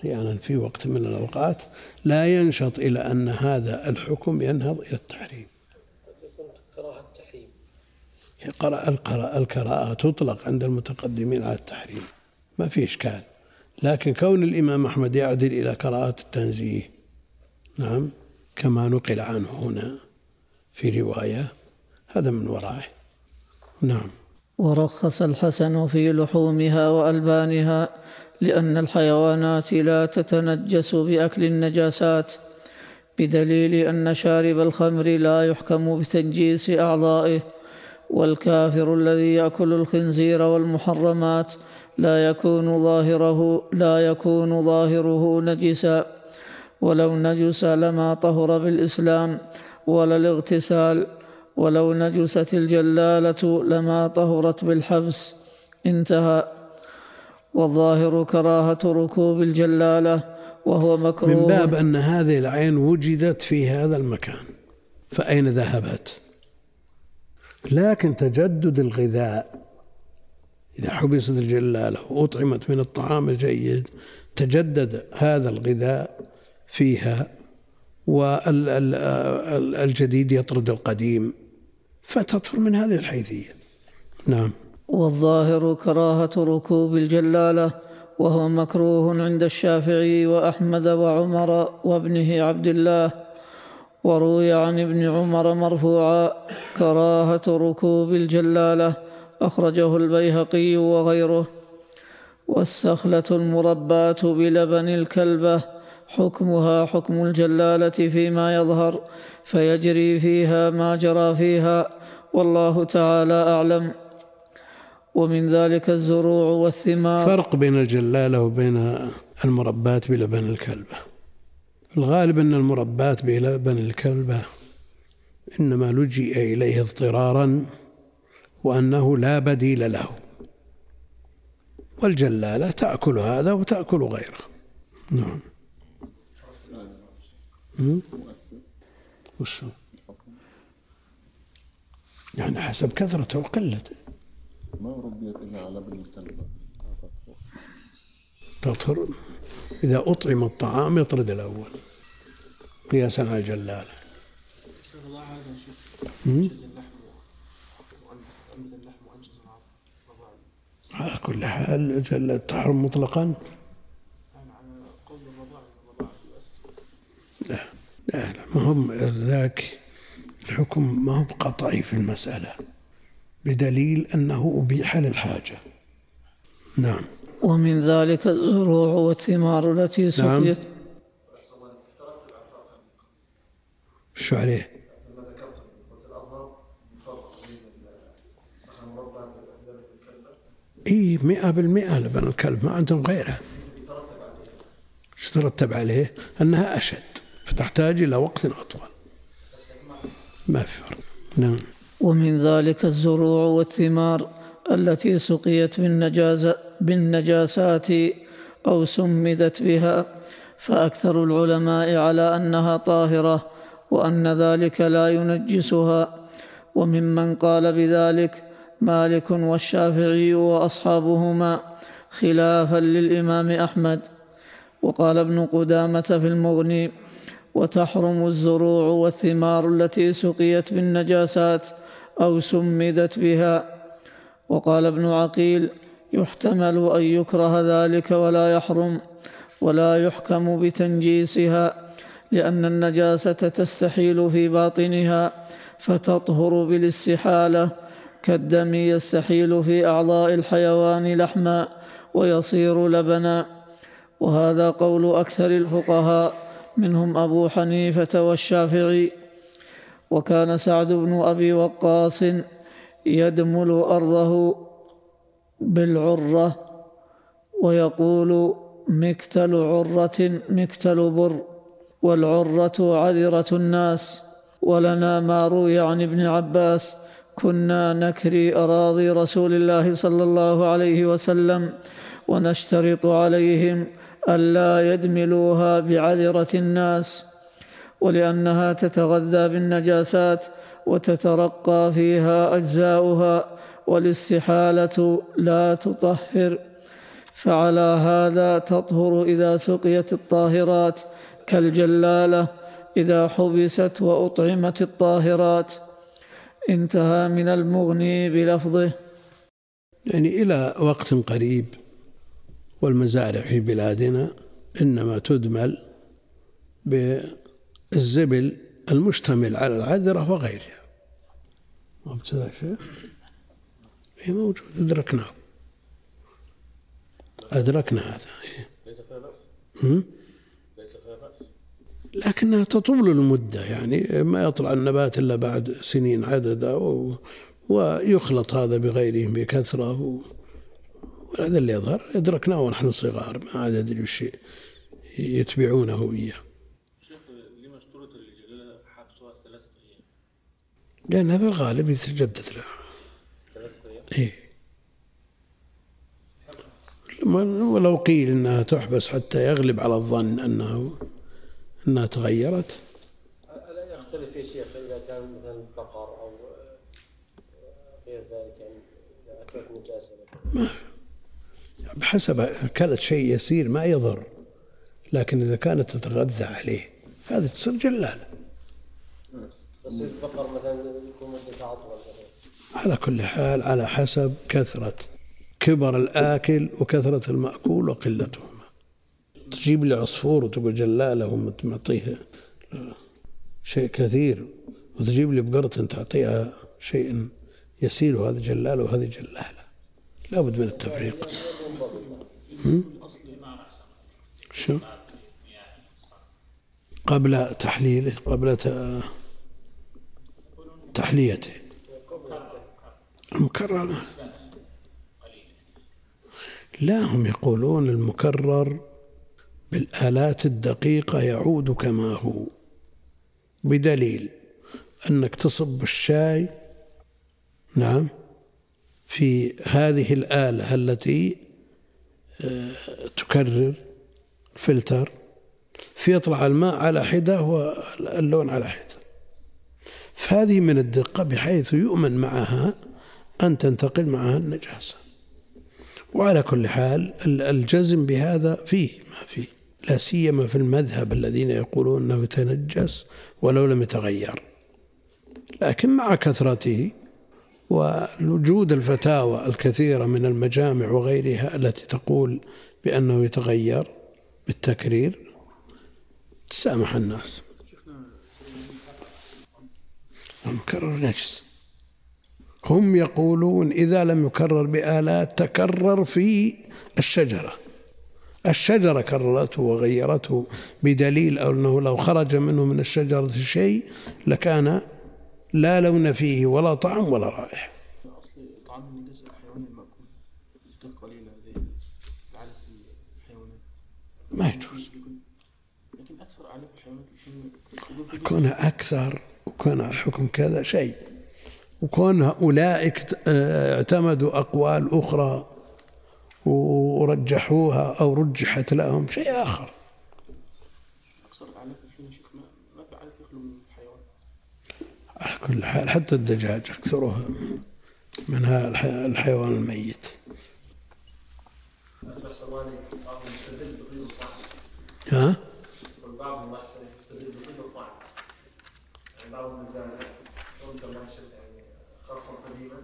أحيانا في وقت من الأوقات لا ينشط إلى أن هذا الحكم ينهض إلى التحريم. كراهة تحريم قرأ القراءة الكراءة تطلق عند المتقدمين على التحريم. ما في إشكال. لكن كون الإمام أحمد يعدل إلى كراءة التنزيه. نعم. كما نقل عنه هنا في رواية هذا من ورائه. نعم. ورخص الحسن في لحومها وألبانها لأن الحيوانات لا تتنجس بأكل النجاسات بدليل أن شارب الخمر لا يحكم بتنجيس أعضائه والكافر الذي يأكل الخنزير والمحرمات لا يكون ظاهره لا يكون ظاهره نجسا. ولو نجس لما طهر بالإسلام ولا الاغتسال ولو نجست الجلالة لما طهرت بالحبس انتهى. والظاهر كراهة ركوب الجلالة وهو مكروه. من باب أن هذه العين وجدت في هذا المكان فأين ذهبت؟ لكن تجدد الغذاء. إذا حبست الجلالة وأطعمت من الطعام الجيد تجدد هذا الغذاء. فيها والجديد يطرد القديم فتطهر من هذه الحيثية. نعم. والظاهر كراهة ركوب الجلالة وهو مكروه عند الشافعي وأحمد وعمر وابنه عبد الله وروي عن ابن عمر مرفوعا كراهة ركوب الجلالة أخرجه البيهقي وغيره. والسخلة المرباة بلبن الكلبة حكمها حكم الجلالة فيما يظهر فيجري فيها ما جرى فيها والله تعالى أعلم. ومن ذلك الزروع والثمار. فرق بين الجلالة وبين المربات بلبن الكلبة. الغالب أن المربات بلبن الكلبة إنما لجئ إليه اضطرارا وأنه لا بديل له. والجلالة تأكل هذا وتأكل غيره. نعم؟ وشو؟ يعني حسب كثرته وقلته ما ربيت إلا على ابن الكلب تطهر. إذا أطعم الطعام يطرد الأول. قياسا على الجلالة على كل حال جل تحرم مطلقا يعني على قول الرضاعة الرضاعة بس لا لا, لا ما هم ذاك الحكم ما هو قطعي في المسألة بدليل أنه أبيح للحاجة. نعم. ومن ذلك الزروع والثمار التي سقيت. شو عليه؟ الصحن المربع لبن الكلبة إي مئة بالمئة لبن الكلب ما عندهم غيره. شو ترتب عليه؟ أنها أشد. فتحتاج إلى وقت أطول. ما في فرق. نعم. ومن ذلك الزروع والثمار التي سقيت بالنجازة بالنجاسات أو سمدت بها فأكثر العلماء على أنها طاهرة وأن ذلك لا ينجسها. وممن قال بذلك مالك والشافعي وأصحابهما خلافا للإمام أحمد. وقال ابن قدامة في المغني وتحرم الزروع والثمار التي سقيت بالنجاسات أو سمدت بها. وقال ابن عقيل يحتمل أن يكره ذلك ولا يحرم ولا يحكم بتنجيسها لأن النجاسة تستحيل في باطنها فتطهر بالاستحالة كالدم يستحيل في أعضاء الحيوان لحما ويصير لبنا. وهذا قول أكثر الفقهاء منهم أبو حنيفة والشافعي وكان سعد بن أبي وقاص يدمل أرضه بالعرة ويقول مكتل عرة مكتل بر والعرة عذرة الناس ولنا ما روي عن ابن عباس كنا نكري أراضي رسول الله صلى الله عليه وسلم ونشترط عليهم ألا يدملوها بعذرة الناس ولأنها تتغذى بالنجاسات وتترقى فيها أجزاؤها والاستحالة لا تطهر. فعلى هذا تطهر إذا سقيت الطاهرات كالجلالة إذا حبست وأطعمت الطاهرات. انتهى من المغني بلفظه. يعني إلى وقت قريب. والمزارع في بلادنا إنما تدمل بالزبل المشتمل على العذرة وغيرها. ما كذا شيء اي موجود. أدركناه. أدركنا هذا. إيه. هم؟ لكنها تطول المدة يعني ما يطلع النبات إلا بعد سنين عددا و... ويخلط هذا بغيره بكثرة و... وهذا اللي يظهر. أدركناه ونحن صغار ما عاد أدري وش يتبعونه إياه؟ لأنها في الغالب يتجدد له ثلاثة أيام؟ إيه. لما- ولو قيل إنها تحبس حتى يغلب على الظن انه أنها تغيرت. لا يختلف يا شيخ إذا كان مثلا بقر أو غير ذلك يعني إذا اكلت نجاسه مثلا بحسب اكلت شيء يسير ما يضر لكن إذا كانت تتغذى عليه هذه تصير البقر مثلا يكون على كل حال على حسب كثرة كبر الآكل وكثرة المأكول وقلتهما. تجيب لي عصفور وتقول جلالة ومعطيه شيء كثير وتجيب لي بقرة تعطيها شيء يسير وهذا جلالة وهذه جلالة. لابد من التفريق. شو؟ قبل تحليله قبل تحليته المكرر لا هم يقولون المكرر بالآلات الدقيقة يعود كما هو بدليل أنك تصب الشاي نعم في هذه الآلة التي تكرر فلتر فيطلع الماء على حدة واللون على حدة. فهذه من الدقة بحيث يؤمن معها أن تنتقل معها النجاسة. وعلى كل حال ال- الجزم بهذا فيه ما فيه لا سيما في المذهب الذين يقولون إنه يتنجس ولو لم يتغير. لكن مع كثرته ووجود الفتاوى الكثيرة من المجامع وغيرها التي تقول بأنه يتغير بالتكرير تسامح الناس. المكرر نجس. هم يقولون إذا لم يكرر بآلات تكرر في الشجرة. الشجرة كررته وغيرته بدليل أنه لو خرج منه من الشجرة شيء لكان لا لون فيه ولا طعم ولا رائحة طعام النجاسة الحيواني المأكول زكاة قليله زي العلف الحيوانات. ما يجوز. لكن أكثر اعلاف الحيوانات كونها أكثر وكون الحكم كذا شيء. وكون أولئك آه، اعتمدوا أقوال أخرى ورجحوها أو رجحت لهم شيء آخر أكثر الاعلاف الحين يا شيخ ما ما في علف يخلو من الحيوان على كل حال حتى الدجاج أكثرها منها الح- الحيوان الميت. ها؟ بطيب الطعم يعني بعض يعني خاصة قديما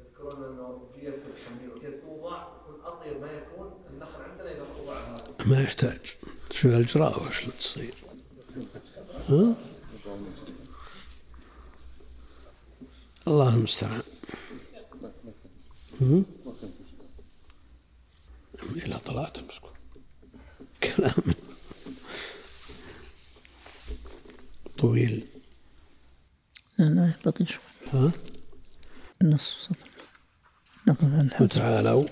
يذكرون أنه في الحمير توضع يكون أطيب ما يكون النخل عندنا إذا توضع هذا ما يحتاج. شوف الجراء وش تصير. ها؟ الله المستعان. هم؟ إلى طلعت مسكون كلام. طويل. لا لا بقي شوي. ها؟ النص سطر نقلها الحديث وتعالوا.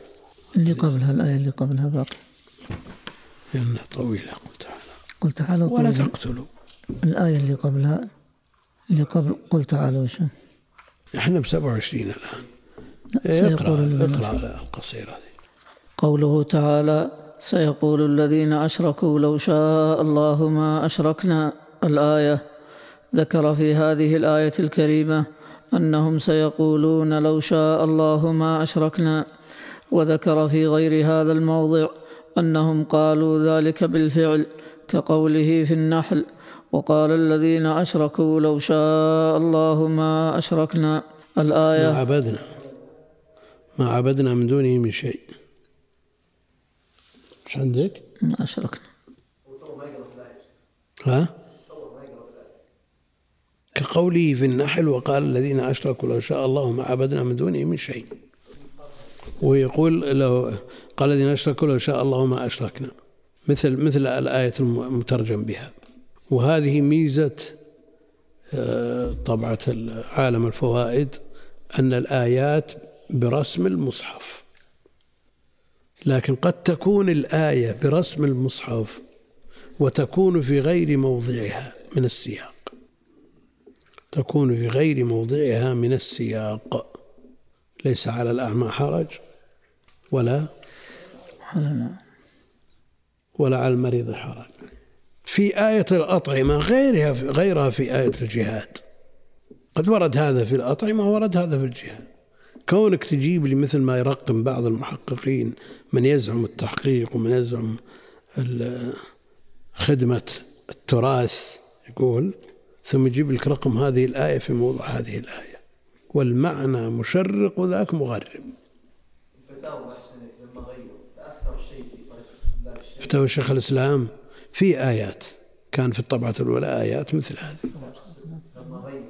اللي قبلها الآية اللي قبلها باقي. لأنه طويل قل تعالى. قل تعالوا ولا. تقتلوا. الآية اللي قبلها اللي قبل قل تعالوا وش إحنا ب 27 الآن. سيقول اقرأ اقرأ القصيرة دي. قوله تعالى سيقول الذين أشركوا لو شاء الله ما أشركنا. الآية ذكر في هذه الآية الكريمة أنهم سيقولون لو شاء الله ما أشركنا. وذكر في غير هذا الموضع أنهم قالوا ذلك بالفعل كقوله في النحل وقال الذين أشركوا لو شاء الله ما أشركنا. ما الآية عبدنا. ما عبدنا من دونه من شيء. إيش عندك؟ ما أشركنا. ما الآية ها؟ ما الآية كقوله في النحل وقال الذين أشركوا لو شاء الله ما عبدنا من دونه من شيء. ويقول لو قال الذين أشركوا لو شاء الله ما أشركنا. مثل مثل الآية المترجم بها. وهذه ميزة آه، طبعة عالم الفوائد أن الآيات برسم المصحف. لكن قد تكون الآية برسم المصحف وتكون في غير موضعها من السياق. تكون في غير موضعها من السياق. ليس على الأعمى حرج ولا ولا على المريض حرج. في آية الأطعمة غيرها في غيرها في آية الجهاد. قد ورد هذا في الأطعمة ورد هذا في الجهاد. كونك تجيب لي مثل ما يرقم بعض المحققين من يزعم التحقيق ومن يزعم خدمة التراث يقول ثم يجيب لك رقم هذه الآية في موضع هذه الآية. والمعنى مشرق وذاك مغرب. أحسن لما غيروا تأثر شيء في طريقة استدلال الشيء فتاوى شيخ الإسلام. في آيات. كان في الطبعة الأولى آيات مثل هذه. لما غيروا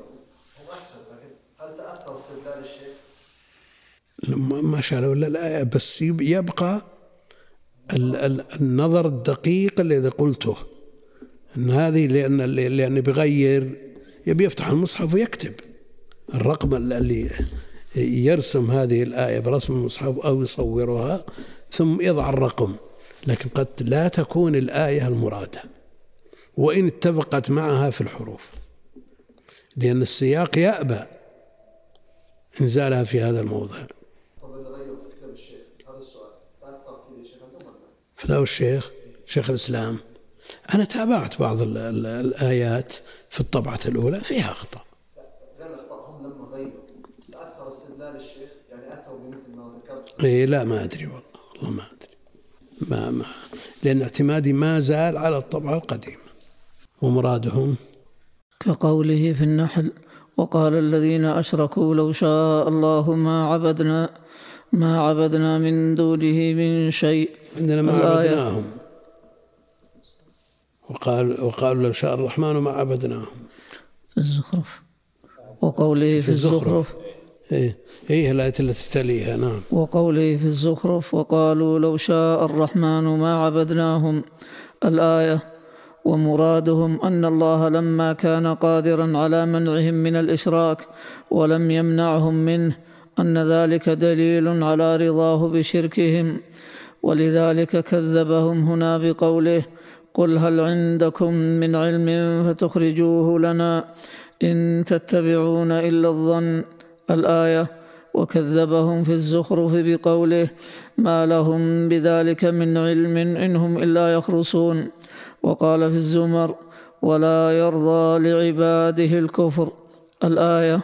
هم أحسن لكن هل تأثر استدلال الشيء؟ لما ما شالوا إلا الآية بس يب- يبقى ال- ال- النظر الدقيق الذي قلته. أن هذه لأن لأن بيغير يبي يفتح المصحف ويكتب. الرقم اللي يرسم هذه الآية برسم المصحف أو يصورها ثم يضع الرقم. لكن قد لا تكون الآية المرادة وإن اتفقت معها في الحروف لأن السياق يأبى إنزالها في هذا الموضع؟ فتاوى الشيخ شيخ الإسلام أنا تابعت بعض ال- ال- الآيات في الطبعة الأولى فيها أخطاء لما غيروا تاثر استدلال الشيخ يعني اتوا بمثل ما ذكرت إيه لا ما أدري والله والله ما ما ما لأن اعتمادي ما زال على الطبعة القديمة ومرادهم كقوله في النحل وقال الذين أشركوا لو شاء الله ما عبدنا ما عبدنا من دونه من شيء. عندنا ما. عبدناهم. وقال وقالوا لو شاء الرحمن ما عبدناهم. في الزخرف. وقوله في الزخرف. إيه. إيه الآية التي تليها؟ نعم. وقوله في الزخرف وقالوا لو شاء الرحمن ما عبدناهم. الآية ومرادهم أن الله لما كان قادرا على منعهم من الإشراك ولم يمنعهم منه أن ذلك دليل على رضاه بشركهم. ولذلك كذبهم هنا بقوله قل هل عندكم من علم فتخرجوه لنا إن تتبعون إلا الظن. الآية وكذبهم في الزخرف بقوله ما لهم بذلك من علم إنهم إلا يخرصون. وقال في الزمر ولا يرضى لعباده الكفر. الآية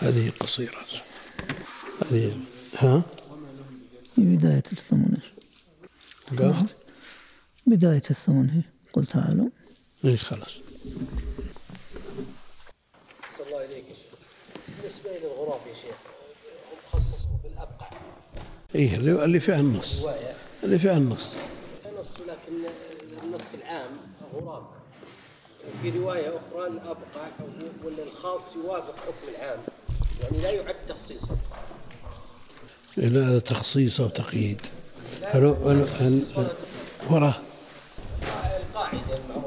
هذه قصيرة. هذه ها؟ في بداية الثمن. بداية الثمن. هي قل تعالوا. إيه خلاص. صلى الله إليك يا شيخ. بالنسبة إلى الغراب يا شيخ هم خصصوا بالأبقع. إيه اللي اللي فيها النص. اللي فيها النص. نص لكن النص العام غراب. وفي رواية أخرى الأبقع ولا الخاص يوافق حكم العام. يعني لا يعد تخصيصا. هذا تخصيص أو تقييد. هل وراه القاعدة المعروفة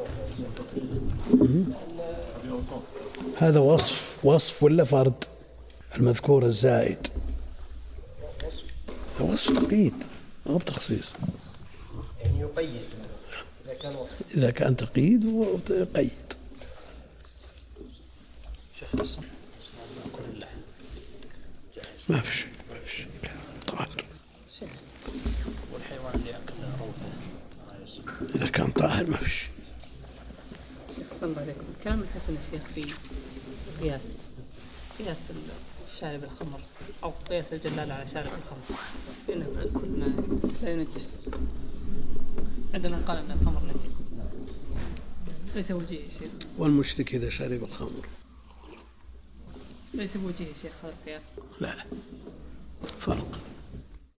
هذا وصف وصف ولا فرد؟ المذكور الزائد. هذا وصف تقييد ما هو بتخصيص. يعني يقيد إذا كان وصف إذا كان تقييد هو قيد. ما في شيء ما في شيء. طاهر والحيوان اللي ياكل روثه إذا كان طاهر ما في شيء. صلى الله عليكم. كلام الحسن يا شيخ في قياس قياس شارب الخمر أو قياس الجلال على شارب الخمر. لأن كل ما لا ينجس. عندنا قال أن الخمر نجس. ليس وجيه يا شيخ. والمشرك إذا شرب الخمر. ليس بوجيه يا شيخ هذا القياس. لا. فرق.